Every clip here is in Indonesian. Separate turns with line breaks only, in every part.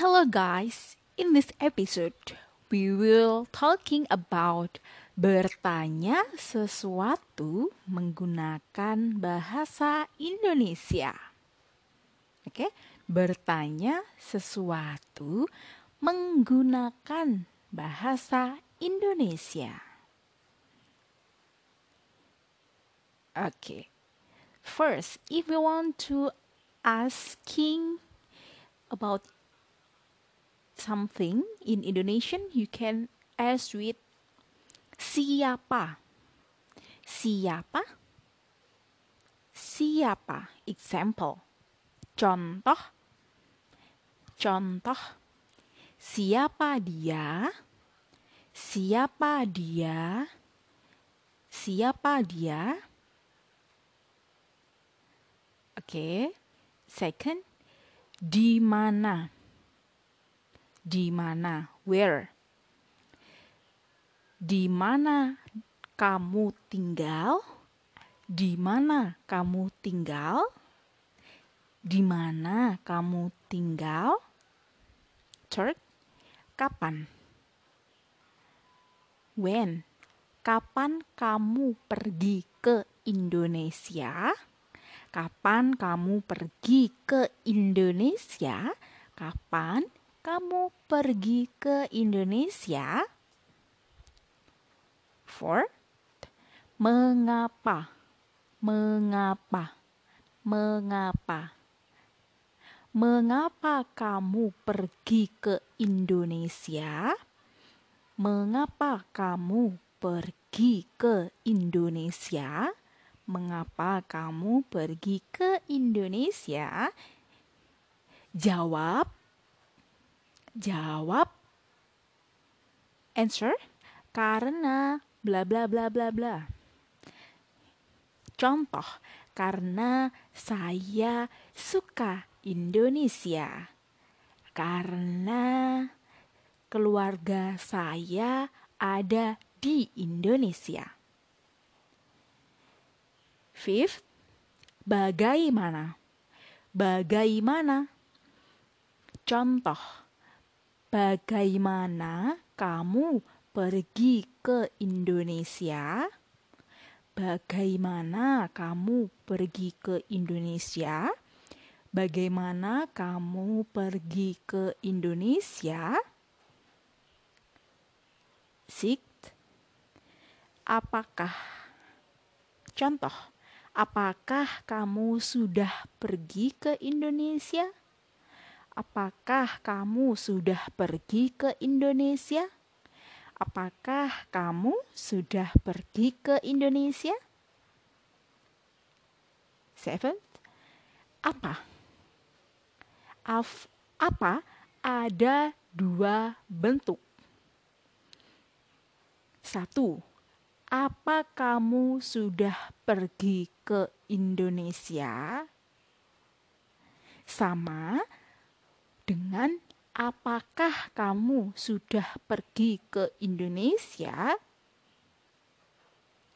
Hello guys, in this episode we will talking about bertanya sesuatu menggunakan bahasa Indonesia. Oke, okay? bertanya sesuatu menggunakan bahasa Indonesia. Oke. Okay. First, if you want to asking about something in Indonesian, you can ask with siapa. Siapa? Siapa? Example. Contoh. Contoh. Siapa dia? Siapa dia? Siapa dia? Oke. Okay. Second, di mana? Di mana? Where? Di mana kamu tinggal? Di mana kamu tinggal? Di mana kamu tinggal? Third, kapan? When? Kapan kamu pergi ke Indonesia? Kapan kamu pergi ke Indonesia? Kapan kamu pergi ke Indonesia? Four, mengapa? Mengapa? Mengapa? Mengapa kamu pergi ke Indonesia? Mengapa kamu pergi ke Indonesia? Mengapa kamu pergi ke Indonesia? Jawab. Jawab. Answer. Karena bla bla bla bla bla. Contoh, karena saya suka Indonesia. Karena keluarga saya ada di Indonesia. Fifth, bagaimana? Bagaimana? Contoh, bagaimana kamu pergi ke Indonesia? Bagaimana kamu pergi ke Indonesia? Bagaimana kamu pergi ke Indonesia? Sixth, apakah? Contoh, Apakah kamu sudah pergi ke Indonesia? Apakah kamu sudah pergi ke Indonesia? Apakah kamu sudah pergi ke Indonesia? Seven. Apa? Af, apa? Ada dua bentuk. Satu, apa kamu sudah pergi ke Indonesia? Sama dengan apakah kamu sudah pergi ke Indonesia?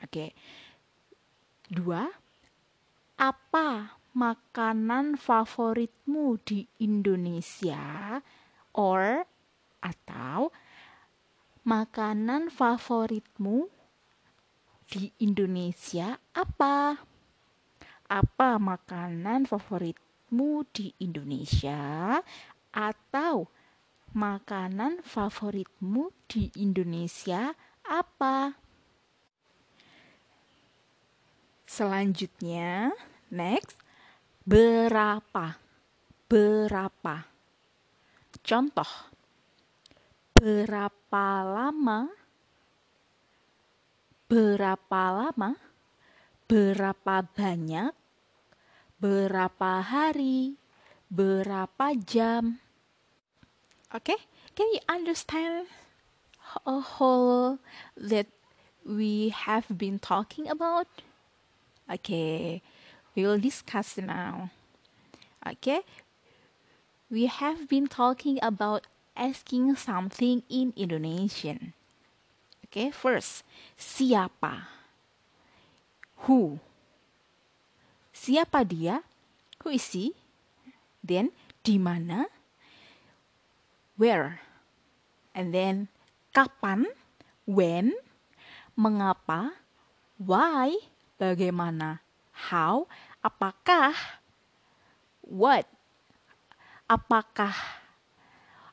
Oke. Dua, apa makanan favoritmu di Indonesia? Or atau makanan favoritmu di Indonesia apa? Apa makanan favoritmu di Indonesia? Atau makanan favoritmu di Indonesia apa? Selanjutnya, next, berapa? Berapa? Contoh, berapa lama berapa lama, berapa banyak, berapa hari, berapa jam. Okay, can you understand a whole that we have been talking about? Okay, we will discuss now. Okay, we have been talking about asking something in Indonesian. okay, first, siapa? Who? Siapa dia? Who is he? Then, di mana? Where. And then kapan, when, mengapa, why, bagaimana, how, apakah, what, apakah,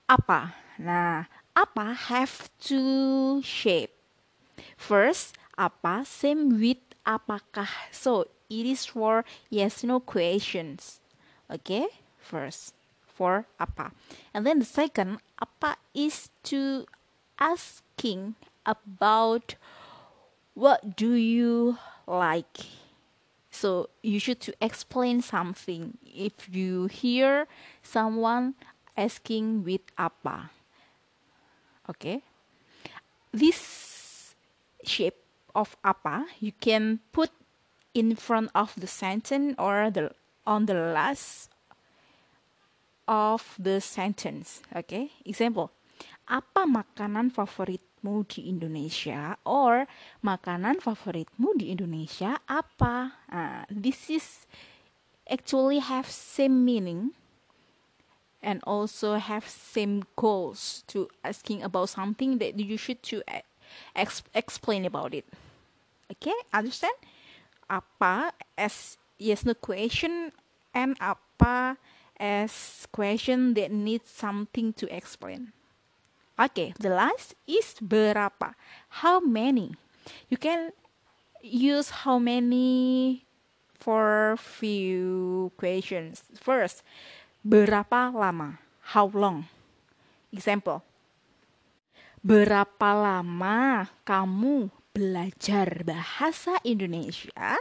apa. Nah, apa have two shape. First, apa same with apakah. So, it is for yes no questions. Okay, first for apa. And then the second, apa is to asking about what do you like. So you should to explain something if you hear someone asking with apa. Okay. This shape of apa you can put in front of the sentence or the on the last of the sentence. Okay, example. Apa makanan favoritmu di Indonesia? Or makanan favoritmu di Indonesia apa? Uh, this is actually have same meaning and also have same goals to asking about something that you should to ex explain about it. Okay, understand? Apa as yes no question and apa as question that needs something to explain. Okay, the last is berapa. How many? You can use how many for few questions. First, berapa lama? How long? Example. Berapa lama kamu belajar bahasa Indonesia,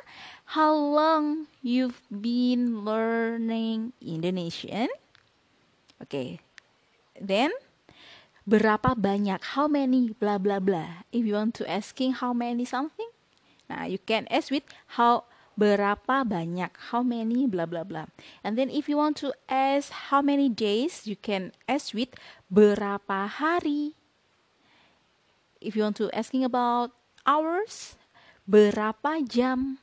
how long you've been learning Indonesian? Oke. Okay. Then berapa banyak how many bla bla bla. If you want to asking how many something, nah you can ask with how berapa banyak how many bla bla bla. And then if you want to ask how many days, you can ask with berapa hari. If you want to asking about hours, berapa jam.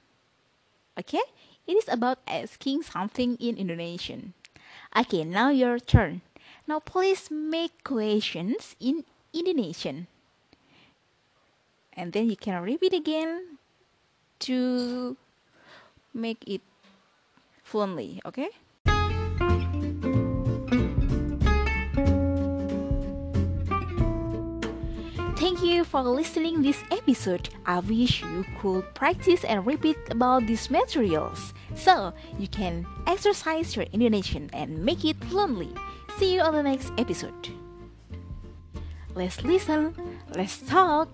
Okay, it is about asking something in Indonesian. Okay, now your turn. Now please make questions in Indonesian. And then you can repeat again to make it fluently, okay? You for listening this episode. I wish you could practice and repeat about these materials so you can exercise your Indonesian and make it fluently. See you on the next episode. Let's listen, let's talk.